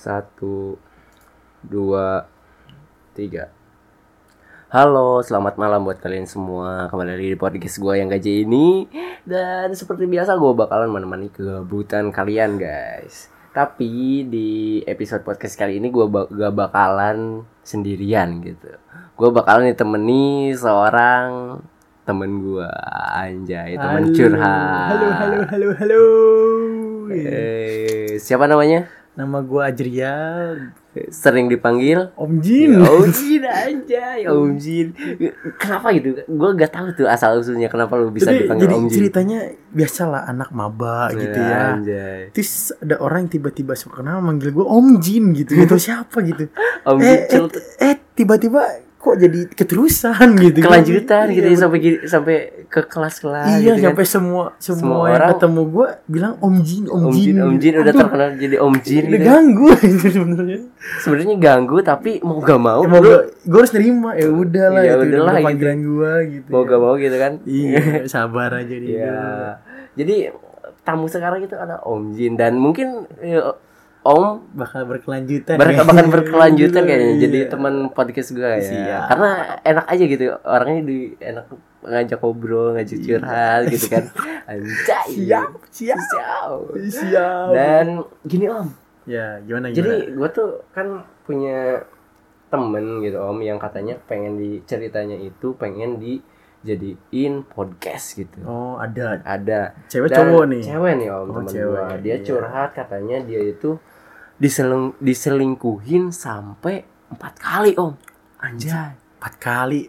Satu, dua, tiga. Halo, selamat malam buat kalian semua. Kembali lagi di podcast gue yang gaji ini. Dan seperti biasa gue bakalan menemani kegabutan kalian guys. Tapi di episode podcast kali ini gue ba- gak bakalan sendirian gitu. Gue bakalan ditemani seorang temen gue anjay temen Halo, curhat Halo, halo, halo, halo. Eh, siapa namanya Nama gua Ajria, sering dipanggil Om Jin. Om Jin aja, Om Jin. Kenapa gitu? Gue gak tahu tuh asal usulnya kenapa lu bisa jadi, dipanggil jadi Om Jin. ceritanya biasalah anak maba gitu ya. Anjay. Terus ada orang yang tiba-tiba suka kenal manggil gua Om Jin gitu, gitu siapa gitu. Om Jin eh, eh, eh, tiba-tiba kok jadi keterusan gitu. kelanjutan gitu ya, Iya, sampai sampai ke kelas-kelas Iya, gitu kan. sampai semua semua, Semua yang orang- ketemu gua bilang Om Jin, Om, Om Jin, Om Jin udah terkenal jadi Om Jin Udah gitu. ganggu itu sebenarnya. Sebenarnya ganggu tapi mau gak mau gua, gua harus nerima ya udah lah Ya itu udahlah udah gitu. gua gitu. mau ya. gak mau gitu kan. Iya, sabar aja dia. Iya. Jadi tamu sekarang itu ada Om Jin dan mungkin ya, Om Bakal berkelanjutan. Ber ya. bahkan berkelanjutan kayaknya Iya. jadi teman podcast gue ya Siap. karena enak aja gitu orangnya di enak ngajak ngobrol ngajak curhat gitu kan anjay Iya. Siap, siap, siap siap. dan gini om ya, gimana gimana? jadi gue tuh kan punya temen gitu om yang katanya pengen diceritanya itu pengen dijadiin podcast gitu oh, ada ada cewek dan cowok nih. cewek nih om Oh, cewek, gua dia iya. curhat katanya dia itu diseleng diselingkuhin sampai empat kali om anjay Empat kali.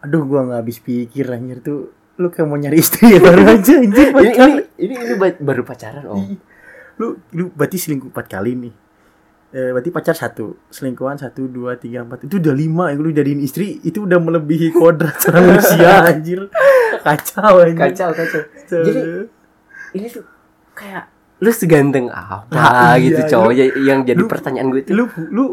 Aduh, gua nggak habis pikir anjir tuh. Lu kayak mau nyari istri ya baru aja anjir ini, ini ini ini ba- baru pacaran om Lu lu berarti selingkuh empat kali nih. Eh, berarti pacar satu, selingkuhan satu, dua, tiga, empat. Itu udah lima yang lu jadiin istri, itu udah melebihi kodrat seorang manusia anjir. Kacau anjir. kacau Kacau. jadi ini tuh kayak lu seganteng apa Nah, iya, gitu cowok lu- ya- yang jadi lu- pertanyaan gue itu lu lu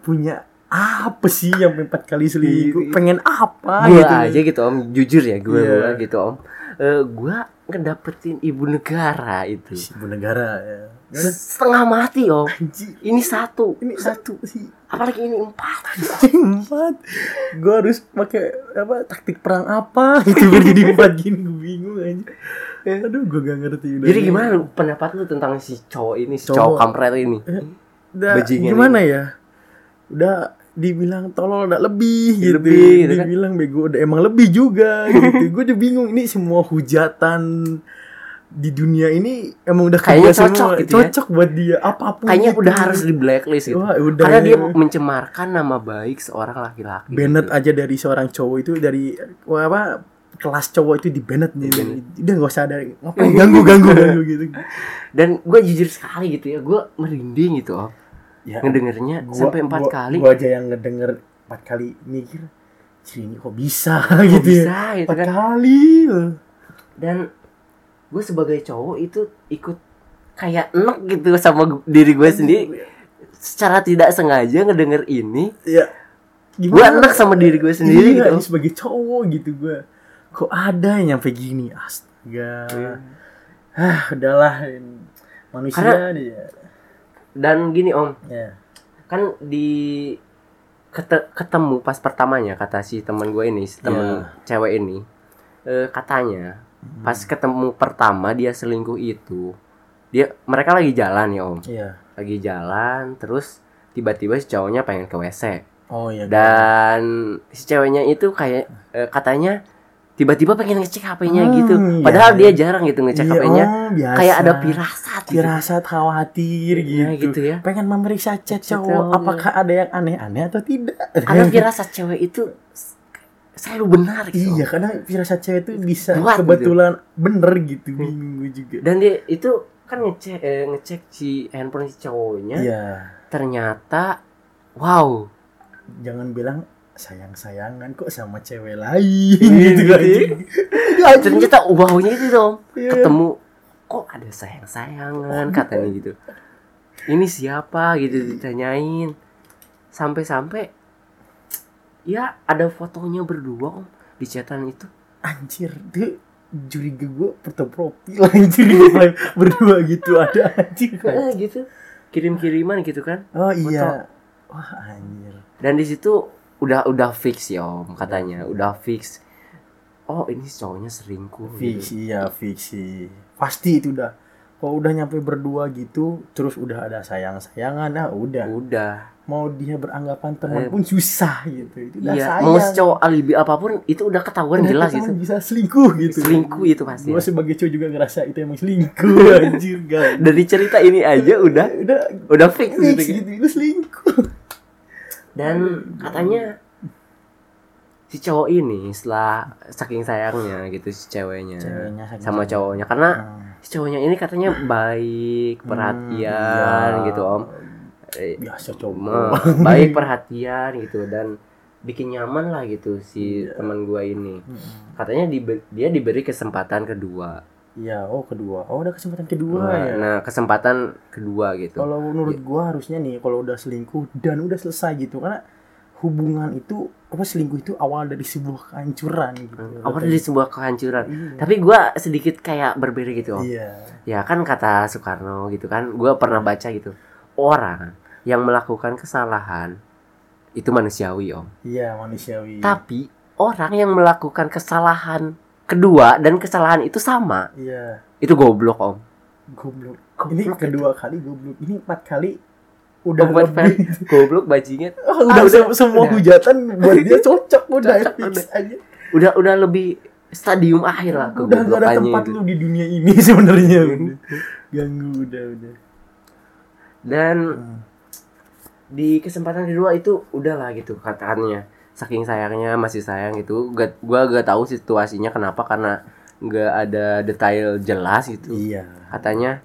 punya apa sih yang empat kali selingkuh? Iya. Pengen apa gue gitu? aja gitu om jujur ya gue Iya. gua gitu om Eh gue ngedapetin ibu negara itu Ibu negara ya. Gimana? setengah mati om Anjing. ini satu Ini satu sih. apalagi ini empat empat. Gue harus pakai apa taktik perang apa gitu biar jadi empat gini gue bingung aja. Aduh gue gak ngerti udah. jadi gimana pendapat lu tentang si cowok ini si Cowok. cowok kampret ini Udah, bajingan gimana ya? Udah dibilang tolol udah lebih gitu. Lebih, gitu kan? dibilang bego udah emang lebih juga gitu. gue udah bingung ini semua hujatan di dunia ini emang udah Kayaknya cocok semua. gitu ya. cocok buat dia apa pun kayaknya itu. udah harus di blacklist gitu Wah, udah karena ya. dia mencemarkan nama baik seorang laki-laki Bennett gitu. aja dari seorang cowok itu dari apa kelas cowok itu di Bennett nih udah nggak usah ada ngapain ganggu ganggu ganggu gitu. Dan gue jujur sekali gitu ya gue merinding gitu om ya ngedengernya sampai empat gua- kali. gua aja yang ngedenger empat kali mikir ini kok bisa? Kok gitu bisa ya gitu empat kan? kali. Dan gue sebagai cowok itu ikut kayak enek gitu sama diri gue sendiri. secara tidak sengaja ngedenger ini ya gue enek sama diri gue sendiri iya, gitu sebagai cowok gitu gue kok ada yang nyampe gini? Astaga. Iya. ah udahlah. Manusia Karena- dia. dan gini om. Ya. Kan di kete- ketemu pas pertamanya kata si teman gue ini si teman Iya. cewek ini eh, katanya Hmm. pas ketemu pertama dia selingkuh itu dia mereka lagi jalan ya om. Iya. Lagi jalan terus tiba-tiba si cowoknya pengen ke wc oh iya dan si ceweknya itu kayak eh, katanya tiba-tiba pengen ngecek HP-nya Hmm, gitu iya. padahal dia jarang gitu ngecek Iya, HP-nya oh, biasa. kayak ada pirasat gitu. firasat khawatir gitu. Iya, gitu ya. Pengen memeriksa chat cowok apakah ada yang aneh-aneh atau tidak. karena firasat cewek itu selalu benar gitu iya, karena firasat cewek itu bisa Kuat gitu. kebetulan bener gitu. Bingung gue juga. dan dia itu kan ngecek eh, ngecek si handphone si cowoknya Iya. ternyata wow Jangan bilang sayang-sayangan kok sama cewek lain Iya, gitu gitu anjing. ternyata wownya itu dong. Iya. ketemu kok ada sayang sayangan katanya gitu. Ini siapa? gitu ditanyain. Sampai-sampai ya ada fotonya berdua om di chatan itu. Anjir, dia curiga gue foto profil anjir berdua gitu ada anjir Eh, gitu. Kirim-kiriman gitu kan Oh iya. Wah anjir. dan di situ udah udah fix ya om katanya udah fix oh ini cowoknya selingkuh Fix gitu. iya fix sih. Pasti itu udah. Kalau udah nyampe berdua gitu, terus udah ada sayang-sayangan, nah udah. udah Mau dia beranggapan teman Eh, pun susah gitu. Itu udah iya sayang. mau cowok alibi apa pun itu udah ketahuan Udah jelas gitu bisa selingkuh gitu. selingkuh itu pasti Gue sebagai cowok juga ngerasa itu emang selingkuh anjir guys. dari cerita ini aja udah udah udah fix fix gitu gitu, itu selingkuh. Dan katanya si cowok ini setelah saking sayangnya gitu si ceweknya, Ceweknya sama cowoknya karena Hmm. si cowoknya ini katanya baik perhatian iya. gitu om Eh, Biasa cowok. baik perhatian gitu dan bikin nyaman lah gitu si Iya. teman gua ini Hmm. katanya dibe- dia diberi kesempatan kedua Iya, oh kedua. Oh, ada kesempatan kedua nah, ya. nah, kesempatan kedua gitu Kalau menurut gua harusnya nih kalau udah selingkuh dan udah selesai gitu karena hubungan itu apa selingkuh itu awal dari sebuah kehancuran gitu. awal dari sebuah kehancuran Iya. tapi gua sedikit kayak berbeda gitu om Iya. ya kan kata Soekarno gitu kan gua pernah baca gitu orang yang melakukan kesalahan itu manusiawi om Iya, manusiawi. tapi orang yang melakukan kesalahan kedua dan kesalahan itu sama Iya, itu goblok om goblok. Goblok Ini itu. kedua kali goblok. Ini empat kali udah Goblok, lebih. goblok bajingan Ah, udah, Ah, udah, se- semua udah. hujatan buat dia cocok udah Cocok, udah. aja. udah udah lebih stadium akhir lah Udah gak ada tempat itu. lu di dunia ini sebenarnya. udah. Ganggu udah udah. dan Hmm. di kesempatan kedua itu udahlah gitu katanya saking sayangnya masih sayang gitu gak, gua gak tahu situasinya kenapa karena nggak ada detail jelas gitu Iya. katanya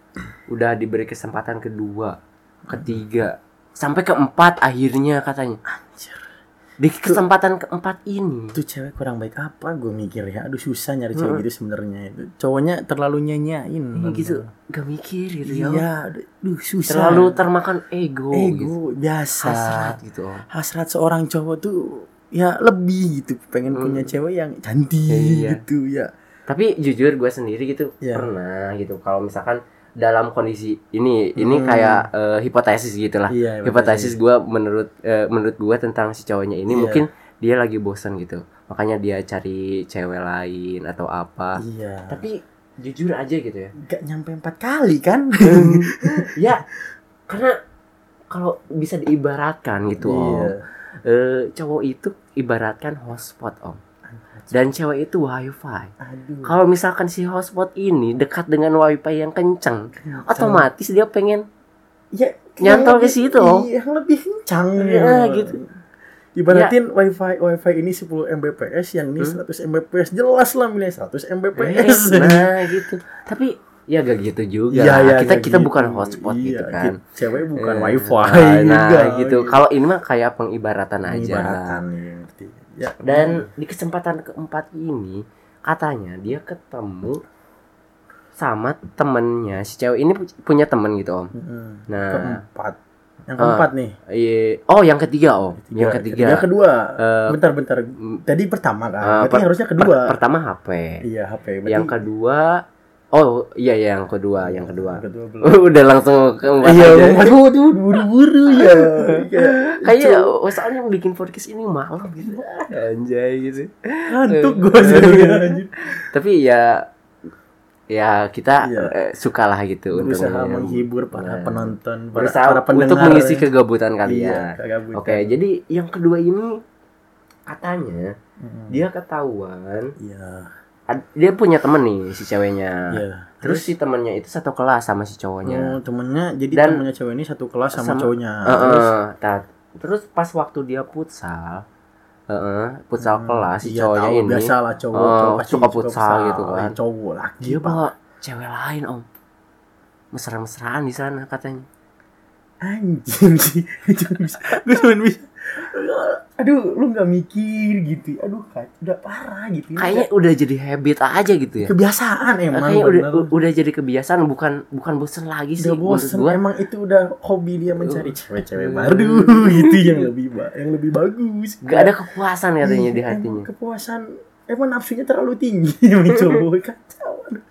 udah diberi kesempatan kedua ketiga sampai keempat akhirnya katanya Anjir. di kesempatan keempat ini Itu cewek kurang baik apa gue mikir ya. Aduh susah nyari Hmm. cewek gitu sebenarnya itu. Cowoknya terlalu nyanyain. ini gitu gak mikir gitu ya Iya, aduh susah. terlalu termakan ego, ego gitu biasa. hasrat gitu Hasrat seorang cowok tuh ya lebih gitu pengen Hmm. punya cewek yang cantik Iya. gitu ya. tapi jujur gue sendiri gitu Iya. pernah gitu kalau misalkan dalam kondisi ini ini Hmm. kayak eh, hipotesis gitulah Iya, hipotesis gue menurut eh, menurut gue tentang si cowoknya ini Iya. mungkin dia lagi bosan gitu makanya dia cari cewek lain atau apa Iya. tapi jujur aja gitu ya gak nyampe empat kali kan? ya karena kalau bisa diibaratkan gitu om Iya. Eh, cowok itu ibaratkan hotspot om dan cewek itu wifi kalau misalkan si hotspot ini dekat dengan wifi yang kencang otomatis dia pengen ya nyantol ke situ. lebih- Yang lebih kencang. Ya, gitu. Ibaratin wifi wifi ini 10 Mbps yang ini Hmm. 100 Mbps jelas lah milih 100 Eh, Mbps. nah gitu tapi ya gak gitu juga Iya, iya, kita kita gitu. bukan hotspot Iya, gitu kan Cewek bukan Eh, wifi nah juga. gitu kalau ini mah kayak pengibaratan aja ngerti. Ya. dan di kesempatan keempat ini katanya dia ketemu sama temennya si cewek ini pu- punya temen gitu om Mm-mm. nah keempat. Yang keempat nih. iya oh yang ketiga om yang ketiga Yang kedua. Eh, Bentar-bentar. Tadi pertama kan. Berarti per- harusnya per- kedua. pertama HP Iya, HP. Berarti yang kedua oh iya iya yang kedua yang kedua Yang kedua belum. udah langsung keempat Iya, aja. waduh, waduh, buru-buru ya. Kayak Kayaknya soalnya bikin podcast ini malam gitu. Anjay gitu. ngantuk gue sebenarnya anjir. Tapi ya ya kita Iya. eh, sukalah gitu untuk Berusaha mem- menghibur para Nah. penonton, para, berusaha para pendengar. untuk mengisi ya. kegabutan Iya, kalian. kegabutan. Oke, jadi yang kedua ini katanya Mm. dia ketahuan Iya, dia punya temen nih si ceweknya. iya. Terus si temennya itu satu kelas sama si cowoknya. Oh, temennya jadi Dan- temennya cewek ini satu kelas sama, Sama- cowoknya. Heeh, Terus tat- terus pas waktu dia futsal, heeh, futsal hmm, kelas si iya, cowoknya tahu, ini biasa lah cowok, Oh, cowok pasti suka futsal gitu kan. Yang Cowok lagi. dia bawa cewek lain om mesra-mesraan di sana katanya anjing sih. Gue cuma bisa aduh lu nggak mikir gitu aduh kayak udah parah gitu kayaknya udah jadi habit aja gitu ya kebiasaan emang kayaknya udah udah jadi kebiasaan bukan bukan bosen lagi sih udah bosen gua. emang itu udah hobi dia mencari cewek-cewek Hmm. baru gitu yang lebih yang lebih bagus gak ada kepuasan katanya di Iya, hatinya kepuasan emang nafsunya terlalu tinggi mencoba kacau aduh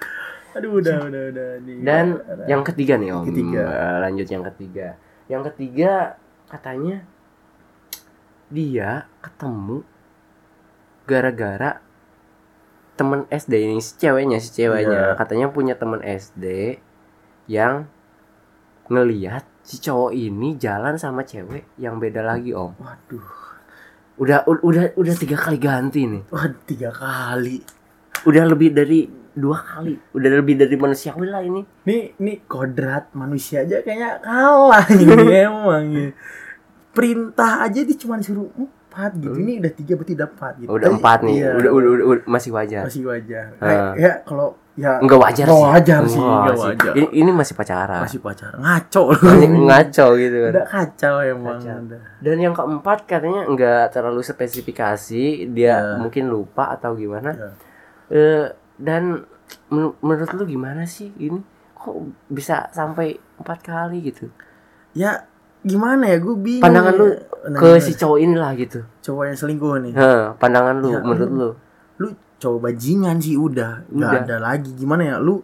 Aduh udah udah udah nih. Dan yang ketiga nih om. Ketiga. Lanjut yang ketiga. Yang ketiga katanya dia ketemu gara-gara temen SD ini si ceweknya si ceweknya Iya. katanya punya temen SD yang ngeliat si cowok ini jalan sama cewek yang beda lagi om. Waduh. Udah udah udah tiga kali ganti nih. Wah tiga kali. Udah lebih dari dua kali. Udah lebih dari manusiawi lah ini. Nih nih kodrat manusia aja kayaknya kalah ini emang. ya. Perintah aja dia cuma suruh empat gitu. Ini udah tiga berarti udah empat gitu. Oh, udah empat nih. iya, Udah, udah, udah, udah- masih wajar. masih wajar. Ah. Kayak ya kalau ya Enggak wajar sih. wajar sih, Enggak wajar. Ini, ini masih pacaran. Masih pacar ngaco loh. Ngaco gitu kan. Udah kacau emang Kacau. Dan yang keempat katanya nggak terlalu spesifikasi, dia Ya. mungkin lupa atau gimana. Ya. Eh, dan men- menurut lu gimana sih ini? Kok bisa sampai empat kali gitu? Ya gimana ya gue bingung. Pandangan ya. lu Nah, Ke si cowok inilah gitu. cowok yang selingkuh nih. Heh, pandangan lu Ya, menurut lu. Lu cowok bajingan sih udah, nggak Udah. ada lagi. Gimana ya lu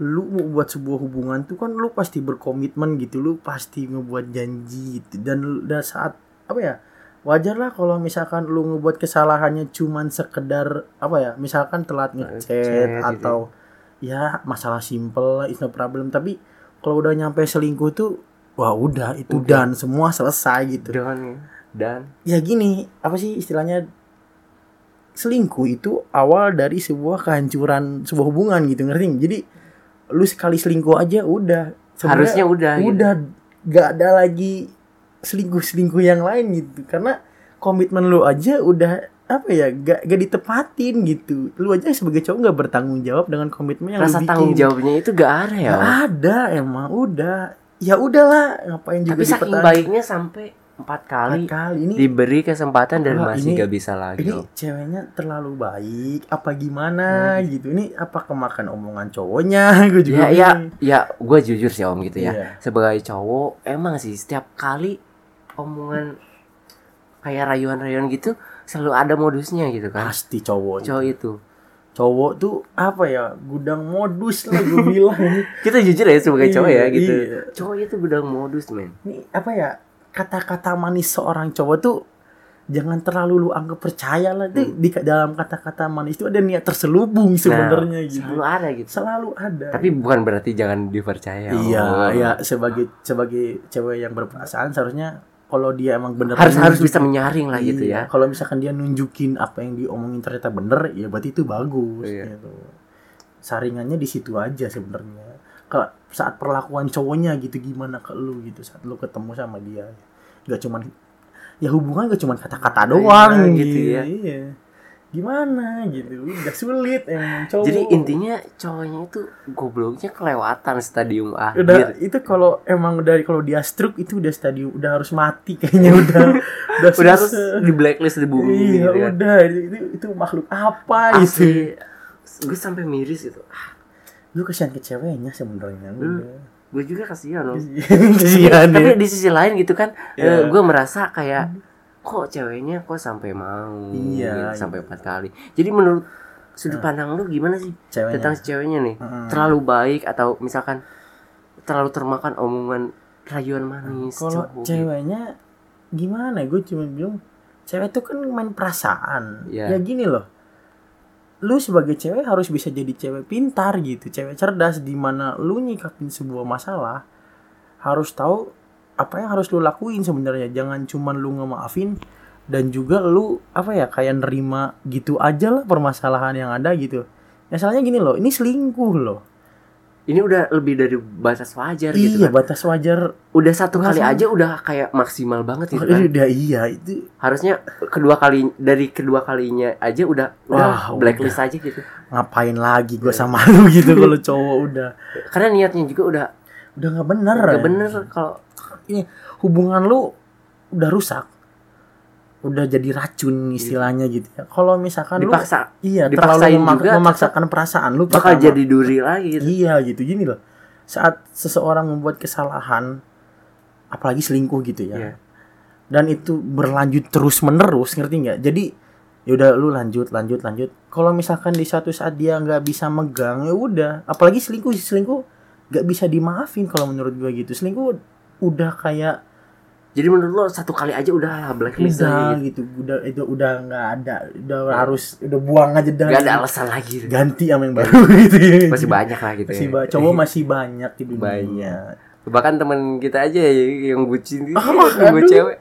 lu mau buat sebuah hubungan tuh kan lu pasti berkomitmen gitu, lu pasti ngebuat janji gitu. Dan dan saat apa ya? Wajar lah kalau misalkan lu ngebuat kesalahannya cuman sekedar apa ya? Misalkan telat Ngechat ngechat gitu. atau ya masalah simple lah, it's no problem. Tapi kalau udah nyampe selingkuh tuh wah udah itu Udah. dan semua selesai gitu. Dan dan ya gini apa sih istilahnya? Selingkuh itu awal dari sebuah kehancuran sebuah hubungan gitu ngerti jadi lu sekali selingkuh aja udah. Harusnya udah gitu. udah gak ada lagi selingkuh selingkuh yang lain gitu. Karena komitmen lu aja udah apa ya gak, gak ditepatin gitu. Lu aja sebagai cowok nggak bertanggung jawab dengan komitmen yang Rasa lu bikin. tanggung jawabnya itu gak ada ya. Gak ada emang udah ya udahlah ngapain juga Tapi saking baiknya sampai empat kali Empat kali ini diberi kesempatan dan Wah, masih ini- gak bisa lagi. ini ceweknya terlalu baik apa gimana Hmm. gitu ini apa kemakan omongan cowoknya gue juga Ya ya ya gue jujur sih om gitu ya. Iya. Sebagai cowok emang sih setiap kali omongan kayak rayuan-rayuan gitu selalu ada modusnya gitu kan. pasti cowok Cowok itu. Cowok tuh apa ya gudang modus lah gue bilang Kita jujur ya sebagai cowok ya Iya, gitu. iya. Cowok itu gudang modus men. ini apa ya kata-kata manis seorang cowok tuh jangan terlalu lu anggap percaya lah Tuh, di dalam kata-kata manis itu ada niat terselubung sebenarnya Nah, gitu Selalu ada gitu. selalu ada Tapi bukan berarti jangan dipercaya. iya Om. ya sebagai sebagai cewek yang berperasaan seharusnya kalau dia emang bener Harus harus bisa menyaring lah gitu Iya, ya. Kalau misalkan dia nunjukin apa yang diomongin ternyata bener, ya berarti itu bagus. Iya. Gitu. Saringannya di situ aja sebenarnya. Kalau saat perlakuan cowoknya gitu gimana ke lu gitu saat lu ketemu sama dia, gak cuman ya hubungan gak cuman kata-kata doang Iya, gitu gitu, ya. Iya. Gimana gitu, udah sulit emang cowok. Jadi intinya cowoknya itu gobloknya kelewatan stadium udah akhir. itu kalau emang dari kalau dia stroke itu udah stadium udah harus mati kayaknya udah udah, Udah harus di blacklist di bumi Iya gitu kan. udah itu, itu, itu makhluk apa itu? Asli. Gue sampai miris itu. Lu kesian ke ceweknya sebenarnya. Hmm. udah. Gue juga kasihan loh. kesian Tapi ya. di sisi lain gitu kan, Iya. gue merasa kayak kok ceweknya kok sampai mau Iya, gitu, sampai iya. empat kali. Jadi menurut sudut pandang lu gimana sih Ceweknya. tentang ceweknya nih? Mm-mm. Terlalu baik atau misalkan terlalu termakan omongan rayuan manis? Kalau gitu. ceweknya gimana? Gue cuma bilang cewek tuh kan main perasaan. Iya. Ya gini loh. Lu sebagai cewek harus bisa jadi cewek pintar gitu, cewek cerdas di mana lu nyikapin sebuah masalah harus tahu apa yang harus lu lakuin sebenarnya. Jangan cuman lu ngemaafin dan juga lu apa ya kayak nerima gitu aja lah permasalahan yang ada gitu. Misalnya gini loh, ini selingkuh loh. Ini udah lebih dari batas wajar gitu iya, kan. batas wajar. Udah satu kali aja udah kayak maksimal banget gitu Oh, kan. udah iya itu Harusnya kedua kali dari kedua kalinya aja udah udah Wah, blacklist aja gitu. ngapain lagi Iya. gue sama lu gitu kalau cowok udah Karena niatnya juga udah udah nggak bener nggak ya. bener kalau ini hubungan lu udah rusak. Udah jadi racun istilahnya gitu ya. Kalau misalkan dipaksa. lu iya terlalu memak- juga, memaksakan perasaan lu bakal pertama. jadi duri lagi. Iya gitu. Gini loh. Saat seseorang membuat kesalahan apalagi selingkuh gitu ya. Iya. dan itu berlanjut terus menerus ngerti nggak? Jadi ya udah lu lanjut lanjut lanjut. Kalau misalkan di suatu saat dia nggak bisa megang ya udah. Apalagi selingkuh selingkuh nggak bisa dimaafin kalau menurut gue gitu. Selingkuh udah kayak Jadi menurut lo satu kali aja udah blacklist udah aja gitu gitu. udah itu udah nggak ada udah harus udah buang aja dah Gak ada alasan lagi. gitu. ganti sama yang baru gitu ya Masih banyak lah gitu. masih ya. cowok masih banyak dunia Banyak. Bahkan temen kita aja yang bucin itu Ah, yang gue cewek.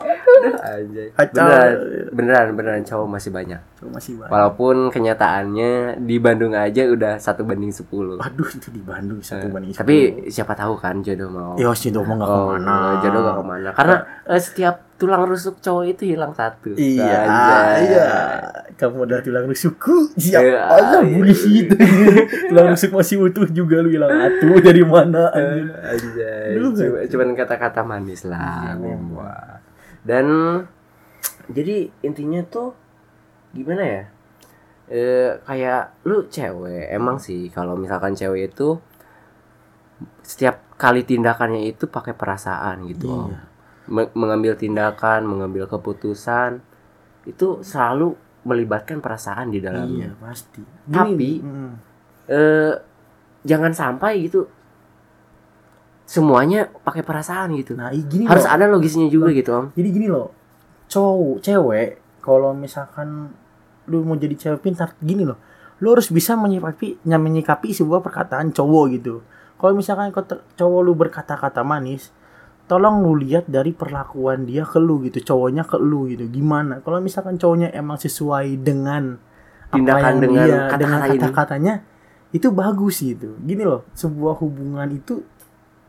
Kacau. Beneran, beneran, beneran cowok masih banyak. cowok masih banyak Walaupun kenyataannya di Bandung aja udah satu banding 10 aduh itu di Bandung satu banding Eh, Tapi siapa tahu kan jodoh mau. ya tuh mau nggak Oh, ke mana jodoh gak ke mana. Karena eh, setiap tulang rusuk cowok itu hilang satu. Iya, Anjay. iya. Kamu udah tulang rusukku. Siap. Iya, Allah iya. bullshit. tulang rusuk masih utuh juga lu hilang atuh dari mana. Anjay. Lu Cuma- cuman kata-kata manis Iya, lah memang. Dan jadi intinya tuh gimana ya? Eh kayak lu cewek emang sih kalau misalkan cewek itu setiap kali tindakannya itu pakai perasaan gitu. Iya. Me- mengambil tindakan, mengambil keputusan itu selalu melibatkan perasaan di dalamnya. Iya, pasti. Tapi- mm, eh jangan sampai gitu semuanya pakai perasaan gitu. nah gini Harus loh. ada logisnya juga gitu, Om. Jadi gini loh. Cowok, cewek kalau misalkan lu mau jadi cewek pintar gini loh. Lu harus bisa menyikapi menyikapi sebuah perkataan cowok gitu. Kalau misalkan cowok lu berkata-kata manis, tolong lu lihat dari perlakuan dia ke lu gitu, cowoknya ke lu gitu. Gimana? Kalau misalkan cowoknya emang sesuai dengan apa Tindakan yang dengan dia kata-kata dengan ini. kata-katanya itu bagus gitu. Gini loh, sebuah hubungan itu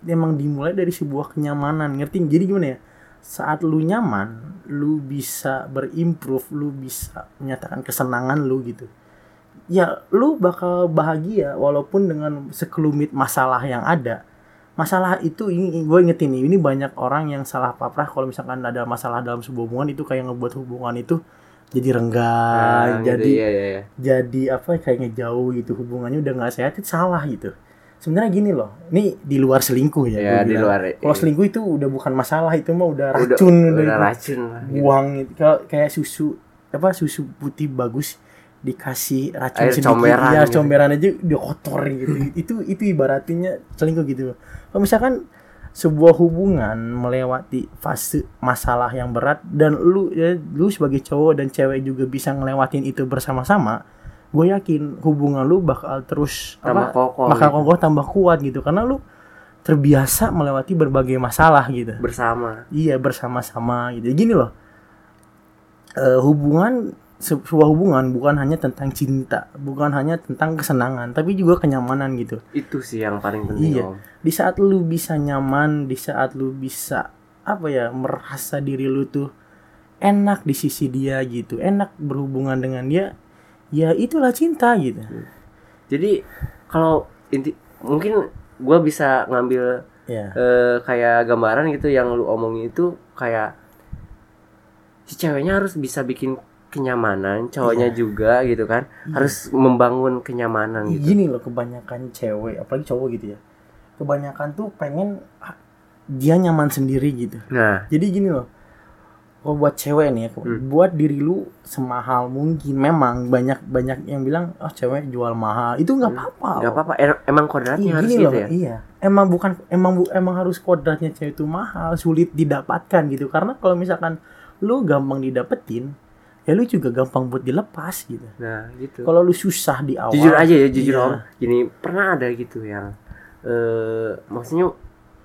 emang dimulai dari sebuah kenyamanan. Ngerti? Jadi gimana ya? Saat lu nyaman, lu bisa berimprove, lu bisa menyatakan kesenangan lu gitu. Ya, lu bakal bahagia walaupun dengan sekelumit masalah yang ada. Masalah itu ini gue ingetin nih, ini banyak orang yang salah paprah kalau misalkan ada masalah dalam sebuah hubungan itu kayak ngebuat hubungan itu jadi renggang, Nah, gitu, jadi iya, iya, iya. jadi apa kayak ngejauh gitu hubungannya udah nggak sehat itu salah gitu sebenarnya gini loh ini di luar selingkuh ya, Ya, di luar. kalau selingkuh itu udah bukan masalah itu mah udah udah, racun udah, udah, itu. racun lah. gitu. buang itu Kalau kayak susu apa susu putih bagus dikasih racun Air sedikit comberan ya gitu. comberan aja udah kotor gitu itu itu ibaratnya selingkuh gitu kalau misalkan sebuah hubungan melewati fase masalah yang berat dan lu ya, lu sebagai cowok dan cewek juga bisa ngelewatin itu bersama-sama gue yakin hubungan lu bakal terus Tambah apa, kokoh bakal gitu. kokoh tambah kuat gitu karena lu terbiasa melewati berbagai masalah gitu bersama. Iya bersama-sama gitu. Gini loh. eh, hubungan sebuah hubungan bukan hanya tentang cinta, bukan hanya tentang kesenangan, tapi juga kenyamanan gitu. Itu sih yang paling penting, Iya. Om. Di saat lu bisa nyaman, di saat lu bisa apa ya merasa diri lu tuh enak di sisi dia gitu, enak berhubungan dengan dia, ya itulah cinta gitu. Jadi kalau inti mungkin gua bisa ngambil Ya. eh, kayak gambaran gitu yang lu omongin itu kayak si ceweknya harus bisa bikin kenyamanan, cowoknya juga gitu kan. Harus membangun kenyamanan gitu. Gini loh kebanyakan cewek, apalagi cowok gitu ya. Kebanyakan tuh pengen ah, dia nyaman sendiri gitu. Nah, Jadi gini loh. Kalau buat cewek nih ya, Hmm. buat diri lu semahal mungkin. Memang banyak banyak yang bilang, "Oh, cewek jual mahal." Itu nggak apa-apa. Hmm. nggak apa-apa. Emang kodratnya Iya, harus gini gitu loh, ya. iya. Emang bukan emang bu, emang harus kodratnya cewek itu mahal, sulit didapatkan gitu. Karena kalau misalkan lu gampang didapetin, ya lu juga gampang buat dilepas gitu. Nah, gitu. Kalau lu susah di awal, jujur aja ya jujur iya. om gini pernah ada gitu yang eh maksudnya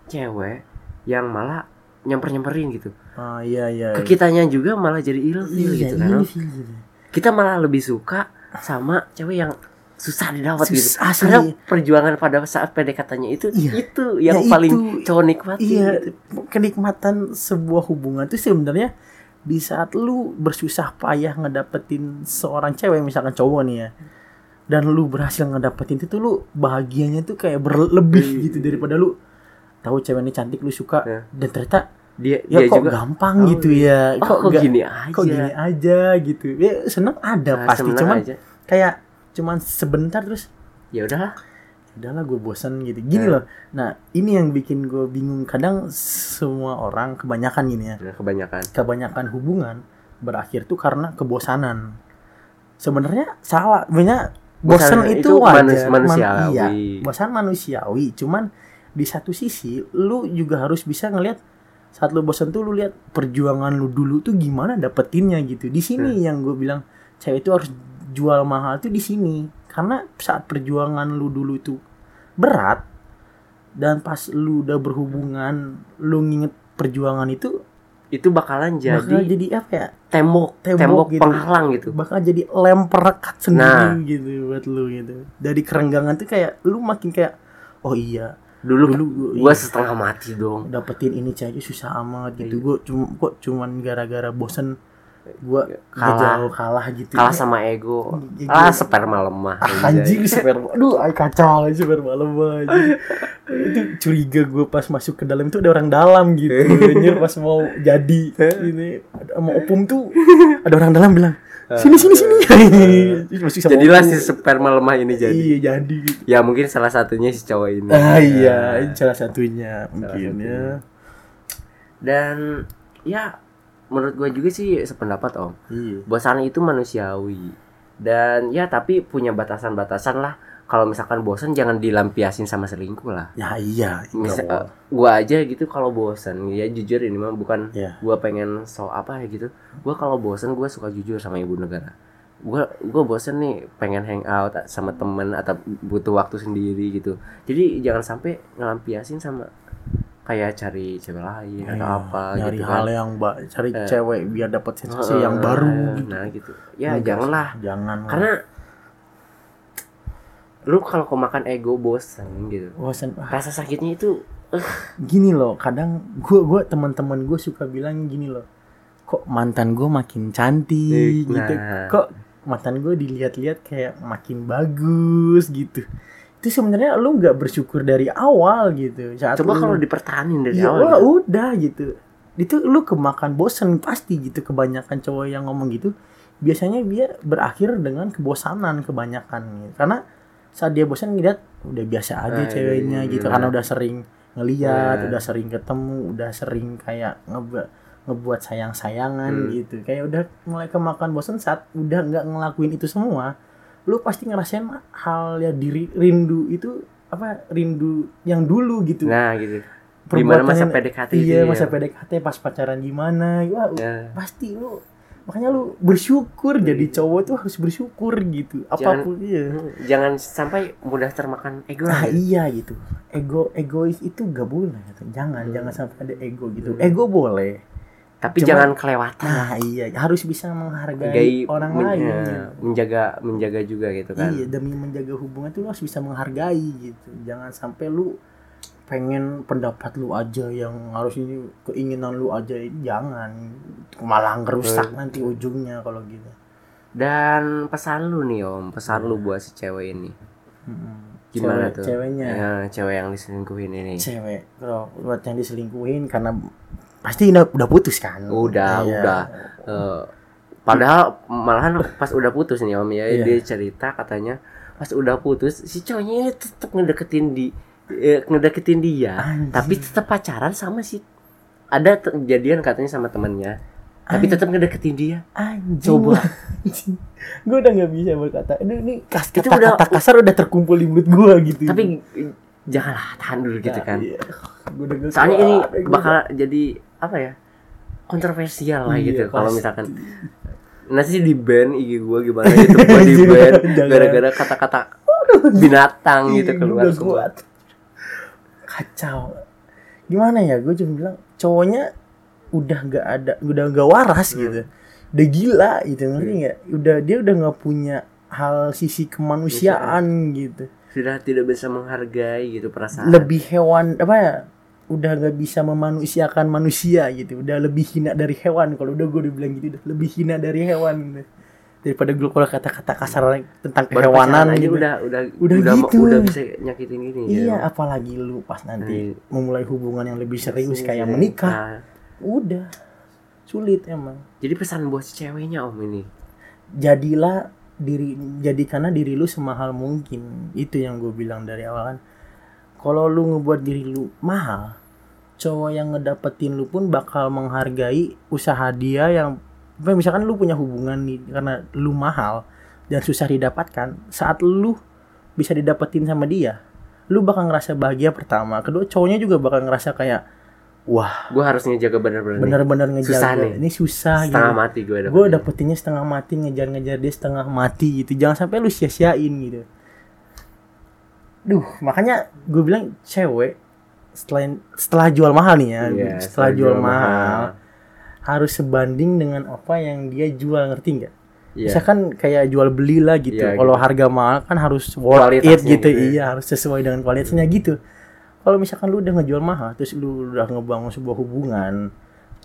cewek yang malah nyamper nyamperin gitu Ah, iya iya. ke kitanya juga malah jadi ilfil Iya, gitu kan Om. ilfil gitu. kita malah lebih suka sama cewek yang susah didapat gitu asli. karena perjuangan pada saat PDKT-nya itu Iya. itu yang Ya, paling itu. cowok nikmati Iya, gitu. kenikmatan sebuah hubungan itu sebenarnya di saat lu bersusah payah ngedapetin seorang cewek misalkan cowok nih ya dan lu berhasil ngedapetin itu lu bahagianya tuh kayak berlebih Iya. gitu daripada lu tahu cewek ini cantik lu suka Iya. dan ternyata dia ya dia kok juga gampang Oh, gitu ya oh, kok, nggak- gini aja kok gini aja gitu ya seneng ada Nah, pasti cuman aja. kayak cuman sebentar terus ya udahlah udahlah gue bosan gitu. Gini Nah. loh. Nah ini yang bikin gue bingung. Kadang semua orang kebanyakan gini ya. Nah, kebanyakan. Kebanyakan hubungan berakhir tuh karena kebosanan. Sebenarnya salah. Banyak Bosan itu itu, wajar. manus- Man- manusiawi. iya bosan manusiawi. Cuman di satu sisi lu juga harus bisa ngelihat saat lu bosan tuh lu lihat perjuangan lu dulu tuh gimana dapetinnya gitu. Di sini yang gue bilang cewek itu harus jual mahal tuh di sini karena saat perjuangan lu dulu itu berat dan pas lu udah berhubungan lu nginget perjuangan itu itu bakalan jadi, bakal jadi apa ya tembok tembok tembok, gitu. penghalang gitu bakal jadi lem perekat sendiri Nah. gitu buat lu gitu dari kerenggangan tuh kayak lu makin kayak oh iya dulu, dulu gua iya, setengah mati dong dapetin ini cewek susah amat gitu Iya. gue cuma kok cuman gara-gara bosen gue Kalah. kalah kalah gitu kalah sama ego. Ah sperma lemah Ah, anjing sperma aduh ay kacau sperma lemah itu curiga gue pas masuk ke dalam itu ada orang dalam gitu anjir pas mau jadi ini. Sama opung tuh ada orang dalam bilang sini sini sini. Jadilah si sperma lemah ini jadi. Iya jadi gitu. Ya mungkin salah satunya si cowok ini. Ah iya. ini salah satunya mungkin ya. dan ya menurut gue juga sih sependapat om. Iya. Bosan itu manusiawi. Dan ya tapi punya batasan-batasan lah. Kalau misalkan bosan jangan dilampiasin sama selingkuh lah. Ya iya. Misal, Nggak eh, gua aja gitu kalau bosan ya jujur ini mah bukan Iya. gua pengen so apa ya gitu. Gua kalau bosan gua suka jujur sama ibu negara. Gua gua bosan nih pengen hang out sama temen atau butuh waktu sendiri gitu. Jadi jangan sampai ngelampiasin sama kayak cari cewek lain Iya, atau apa nyari gitu hal kan. yang ba- cari Eh. cewek biar dapat sensasi Heeh, yang baru gitu. nah gitu. Ya Enggak janganlah. jangan karena lu kalau kau makan ego bosan gitu. Bosan ah, rasa sakitnya itu gini loh kadang gua gua teman-teman gue suka bilang gini loh. Kok mantan gue makin cantik Nah. gitu? Kok mantan gue dilihat-lihat kayak makin bagus gitu itu sebenarnya lu nggak bersyukur dari awal gitu saat coba kalau dipertahanin dari Iya, awal gitu. udah gitu. Itu lu kemakan bosen pasti gitu kebanyakan cowok yang ngomong gitu. Biasanya dia berakhir dengan kebosanan kebanyakan gitu. Karena saat dia bosan ngeliat udah biasa aja Ah, ceweknya iya. gitu karena udah sering ngeliat, Iya. udah sering ketemu, udah sering kayak ngeba- ngebuat sayang-sayangan Hmm. gitu. Kayak udah mulai kemakan bosan saat udah nggak ngelakuin itu semua. Lu pasti ngerasain hal ya diri rindu itu apa rindu yang dulu gitu nah gitu gimana masa perbuatan PDKT iya masa ya? PDKT pas pacaran gimana wah Ya. pasti lu makanya lu bersyukur jadi cowok tuh harus bersyukur gitu apa pun iya jangan sampai mudah termakan ego nah gitu. iya gitu ego egois itu gak boleh gitu. jangan jangan sampai ada ego gitu Hmm. ego boleh tapi Cuma- jangan kelewatan nah iya harus bisa menghargai Hargai orang men- lain ya, gitu. menjaga menjaga juga gitu kan Iya demi menjaga hubungan tuh lu harus bisa menghargai gitu. Jangan sampai lu pengen pendapat lu aja yang harus ini keinginan lu aja jangan malah ngerusak Hmm. nanti ujungnya kalau gitu. dan pesan lu nih om pesan lu buat si cewek ini Mm-mm. gimana Cewek- tuh Ceweknya ya, cewek yang diselingkuhin ini cewek kalau buat yang diselingkuhin karena pasti udah udah putus kan. Udah, Iya. udah. Eh, padahal malahan pas udah putus nih om ya Iya. dia cerita katanya pas udah putus si cowoknya ini tetap ngedeketin di eh, ngedeketin dia Anjing. tapi tetap pacaran sama si ada kejadian katanya sama temannya tapi tetap ngedeketin dia Anjing. Coba. gue udah nggak bisa berkata. Ini, ini kas- kata-kata udah- kasar udah terkumpul di mulut gue gitu. tapi janganlah tahan dulu gitu kan Iya. Gua soalnya ini gua bakal jadi apa ya kontroversial lah Iya, gitu kalau misalkan nanti di band IG gue gimana gitu gue di band gara-gara kata-kata binatang gitu keluar semua kuat. Kacau. Gimana ya? Gue cuma bilang cowoknya udah nggak ada, udah nggak waras Hmm. gitu. Udah gila gitu ngerti nggak? Udah dia udah nggak punya hal sisi kemanusiaan gitu. sudah tidak bisa menghargai gitu perasaan Lebih hewan apa ya? Udah nggak bisa memanusiakan manusia gitu. Udah lebih hina dari hewan. Kalau udah gue udah bilang gitu, udah lebih hina dari hewan. Gitu. Daripada gue kalau kata-kata kasar tentang aja gitu. udah udah Udah udah, gitu. udah bisa nyakitin gini Iya, ya. apalagi lu pas nanti Hmm. memulai hubungan yang lebih serius kayak Nah, menikah. Udah sulit emang. jadi pesan buat si ceweknya om ini Jadilah diri jadikanlah diri lu semahal mungkin. Itu yang gue bilang dari awal kan. Kalau lu ngebuat diri lu mahal, cowok yang ngedapetin lu pun bakal menghargai usaha dia yang misalkan lu punya hubungan nih karena lu mahal, dan susah didapatkan saat lu bisa didapetin sama dia lu bakal ngerasa bahagia pertama. Kedua cowoknya juga bakal ngerasa kayak wah gue harus ngejaga bener-bener bener-bener Susah ngejaga nih. ini susah setengah gitu mati gue gue dapetinnya setengah mati ngejar-ngejar dia setengah mati gitu. Jangan sampai lu sia-siain gitu duh makanya gue bilang cewek setelah setelah jual mahal nih ya Iya, setelah jual, mahal, harus sebanding dengan apa yang dia jual ngerti nggak Iya. misalkan kayak jual beli lah gitu Iya, kalau gitu. harga mahal kan harus worth it gitu, gitu ya. iya harus sesuai dengan kualitasnya gitu kalau misalkan lu udah ngejual mahal terus lu udah ngebangun sebuah hubungan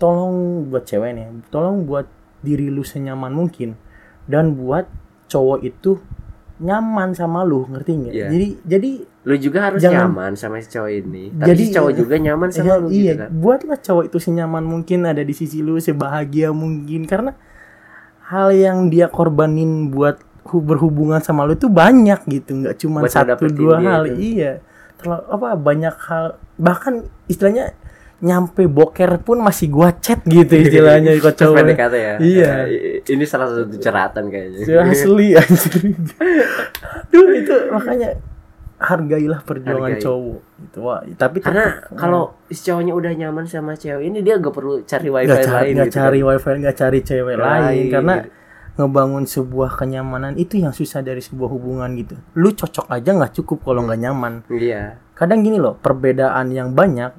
tolong buat cewek nih tolong buat diri lu senyaman mungkin dan buat cowok itu nyaman sama lu ngerti nggak Iya. jadi jadi lu juga harus Jangan- nyaman sama si cowok ini tapi Jadi- si cowok juga nyaman sama Iya, lu iya, gitu kan buatlah cowok itu senyaman mungkin ada di sisi lu, sebahagia mungkin karena hal yang dia korbanin buat hu- berhubungan sama lu itu banyak gitu, nggak cuma Buat satu dua hal. itu. Iya. Terlalu apa banyak hal bahkan istilahnya nyampe boker pun masih gua chat gitu istilahnya kok cowok. PDKT ya Iya. Eh, ini salah satu ceratan kayaknya Asli anjir. Duh itu makanya hargailah perjuangan Hargai. cowok gitu. Wah, tapi karena kalau si cowoknya udah nyaman sama cewek ini dia gak perlu cari wifi nggak cari, lain nggak gitu cari kan. wifi nggak cari cewek Lain, lain karena gitu. ngebangun sebuah kenyamanan itu yang susah dari sebuah hubungan gitu lu cocok aja nggak cukup kalau nggak nyaman iya kadang gini loh perbedaan yang banyak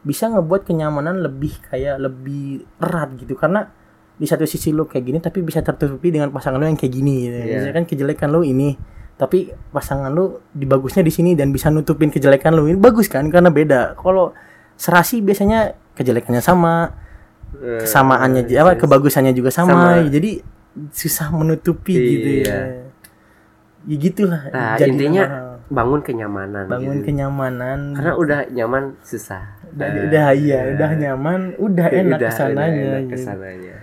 bisa ngebuat kenyamanan lebih kayak lebih erat gitu karena di satu sisi lu kayak gini tapi bisa tertutupi dengan pasangan lu yang kayak gini gitu. Iya. Misalkan kejelekan lu ini tapi pasangan lu dibagusnya di sini dan bisa nutupin kejelekan lu ini bagus kan karena beda kalau serasi biasanya kejelekannya sama Eh, kesamaannya iya, apa kebagusannya juga sama, Sama. jadi susah menutupi gitu Iya. ya ya gitulah nah intinya. Bangun kenyamanan bangun gitu. kenyamanan. Karena udah nyaman susah. Udah, udah iya. eh, udah nyaman udah enak udah- ke sananya udah enak gitu. ke sananya.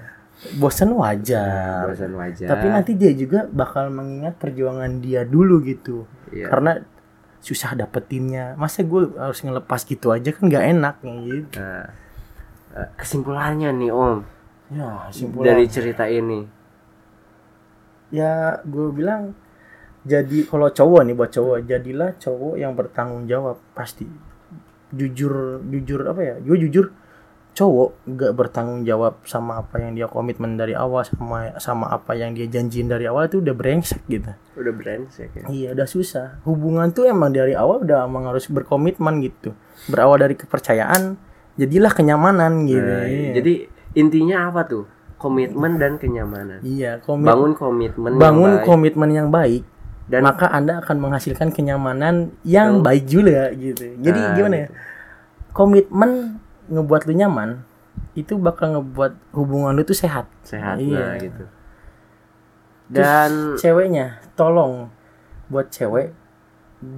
Bosan wajar. Bosan wajar. Tapi nanti dia juga bakal mengingat perjuangan dia dulu gitu. Iya. karena susah dapetinnya masa gue harus ngelepas gitu aja kan nggak enak gitu. Nah, eh, kesimpulannya nih om. Ya dari cerita ini. Ya gue bilang jadi kalau cowok nih buat cowok jadilah cowok yang bertanggung jawab. Pasti. Jujur jujur apa ya? Gue jujur cowok nggak bertanggung jawab sama apa yang dia komitmen dari awal sama sama apa yang dia janjiin dari awal itu udah brengsek gitu. Udah brengsek ya? Iya udah susah. Hubungan tuh emang dari awal udah emang harus berkomitmen gitu. Berawal dari kepercayaan jadilah kenyamanan gitu. Nah, iya. jadi intinya apa tuh? Komitmen dan kenyamanan. Iya komit bangun komitmen yang bangun baik. komitmen yang baik dan maka anda akan menghasilkan kenyamanan yang Betul. baik juga gitu. Jadi Nah, gimana ya? gitu. komitmen ngebuat lu nyaman itu bakal ngebuat hubungan lu tuh sehat. Sehat Iya. nah gitu. Dan ceweknya tolong buat cewek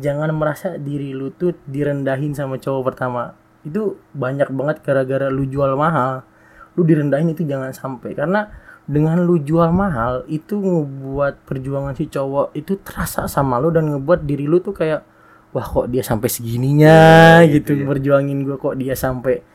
jangan merasa diri lu tuh direndahin sama cowok pertama. Itu banyak banget gara-gara lu jual mahal. Lu direndahin itu jangan sampai. Karena dengan lu jual mahal itu ngebuat perjuangan si cowok itu terasa sama lu dan ngebuat diri lu tuh kayak wah kok dia sampai segininya Iya, gitu ya. berjuangin gua kok dia sampai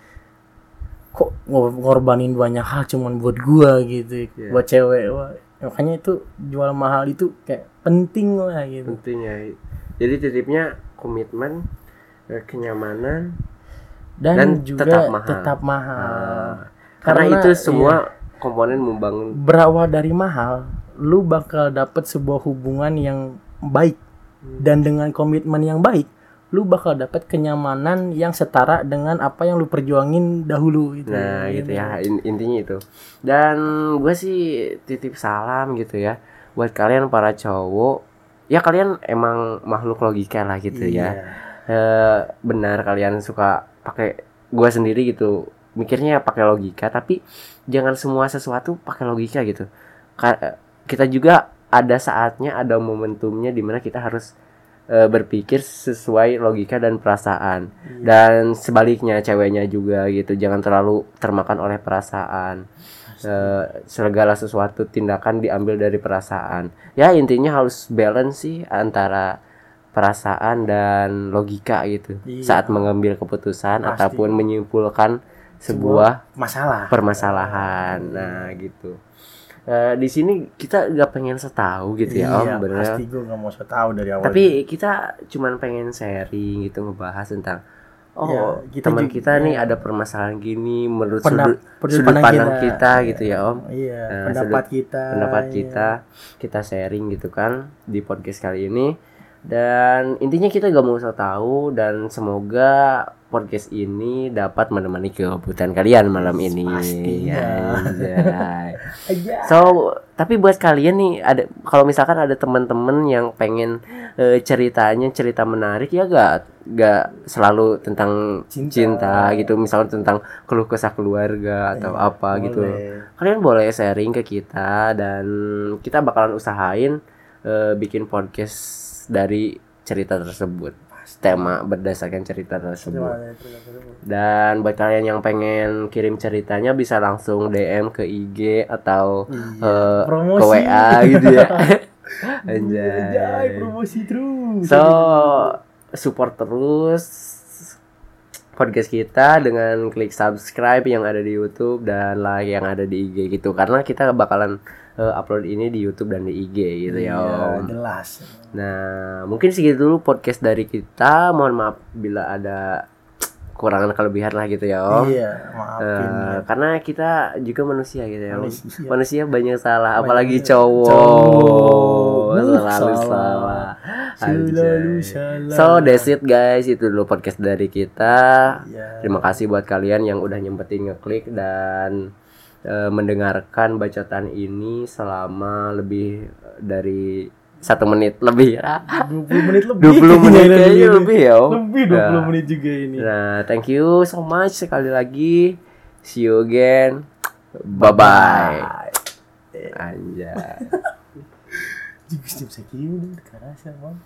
kok ngor- ngorbanin banyak hal cuman buat gua gitu Iya. buat cewek wah makanya itu jual mahal itu kayak penting lah gitu pentingnya jadi titipnya komitmen eh, kenyamanan dan, Dan juga tetap mahal. tetap mahal. Ah, karena, Karena, itu semua iya. Komponen membangun berawal dari mahal lu bakal dapet sebuah hubungan yang baik Hmm. dan dengan komitmen yang baik lu bakal dapet kenyamanan yang setara dengan apa yang lu perjuangin dahulu gitu Nah gitu ya in- intinya itu. Dan gue sih titip salam gitu ya buat kalian para cowok. Ya kalian emang makhluk logika lah gitu Iya. ya. Eh, benar kalian suka pakai gue sendiri gitu mikirnya pakai logika tapi jangan semua sesuatu pakai logika gitu. Ka- kita juga ada saatnya ada momentumnya di mana kita harus eh, berpikir sesuai logika dan perasaan dan sebaliknya ceweknya juga gitu jangan terlalu termakan oleh perasaan Eh, segala sesuatu tindakan diambil dari perasaan ya intinya harus balance sih antara perasaan dan logika gitu Iya. saat mengambil keputusan Pasti. ataupun menyimpulkan sebuah masalah. permasalahan. Nah gitu. Eh, di sini kita nggak pengen setahu gitu ya om iya, bener. pasti gue nggak mau so tahu dari awal tapi kita cuman pengen sharing gitu ngebahas tentang oh Ya, kita teman juga- kita nih ada permasalahan gini menurut Pendap- sudut, sudut pandang kita. kita, gitu ya om. Iya Nah, pendapat sudut- kita pendapat iya. kita kita sharing gitu kan di podcast kali ini. Dan intinya kita gak mau tahu dan semoga podcast ini dapat menemani kebutuhan kalian malam ini Pastinya. Aja. So, tapi buat kalian nih ada kalau misalkan ada teman-teman yang pengen eh, ceritanya cerita menarik ya gak gak selalu tentang Cinta. cinta, gitu, misalnya tentang keluh kesah keluarga atau Iya, apa gitu. boleh. Kalian boleh sharing ke kita dan kita bakalan usahain eh, bikin podcast dari cerita tersebut. Tema berdasarkan cerita tersebut. Dan buat kalian yang pengen kirim ceritanya bisa langsung DM ke IG atau Iya. eh, Promosi. ke WA gitu ya. Anjay, Anjay. promosi terus. So support terus podcast kita dengan klik subscribe yang ada di YouTube dan like yang ada di IG gitu karena kita bakalan eh, upload ini di YouTube dan di IG gitu ya. Iya, Om. jelas. Nah, mungkin segitu dulu podcast dari kita. Mohon maaf bila ada kekurangan kelebihan lah gitu ya, Om. Iya, maafin. Eh, karena kita juga manusia gitu ya. Om. Manusia. Manusia banyak salah, Banyak apalagi cowok. Cowok. Selalu Salah. salah. Selalu salah. So that's it guys, itu dulu podcast dari kita. Iya. Terima kasih buat kalian yang udah nyempetin ngeklik dan eh, mendengarkan bacotan ini selama lebih dari satu menit lebih ya. 20 menit lebih. 20 menit Kayaknya lebih. lebih ya. Om. Lebih 20 Nah. menit juga ini. Nah, thank you so much sekali lagi. See you again. Bye bye. Anjay. Juga Steve Seki udah kerasa, Bang.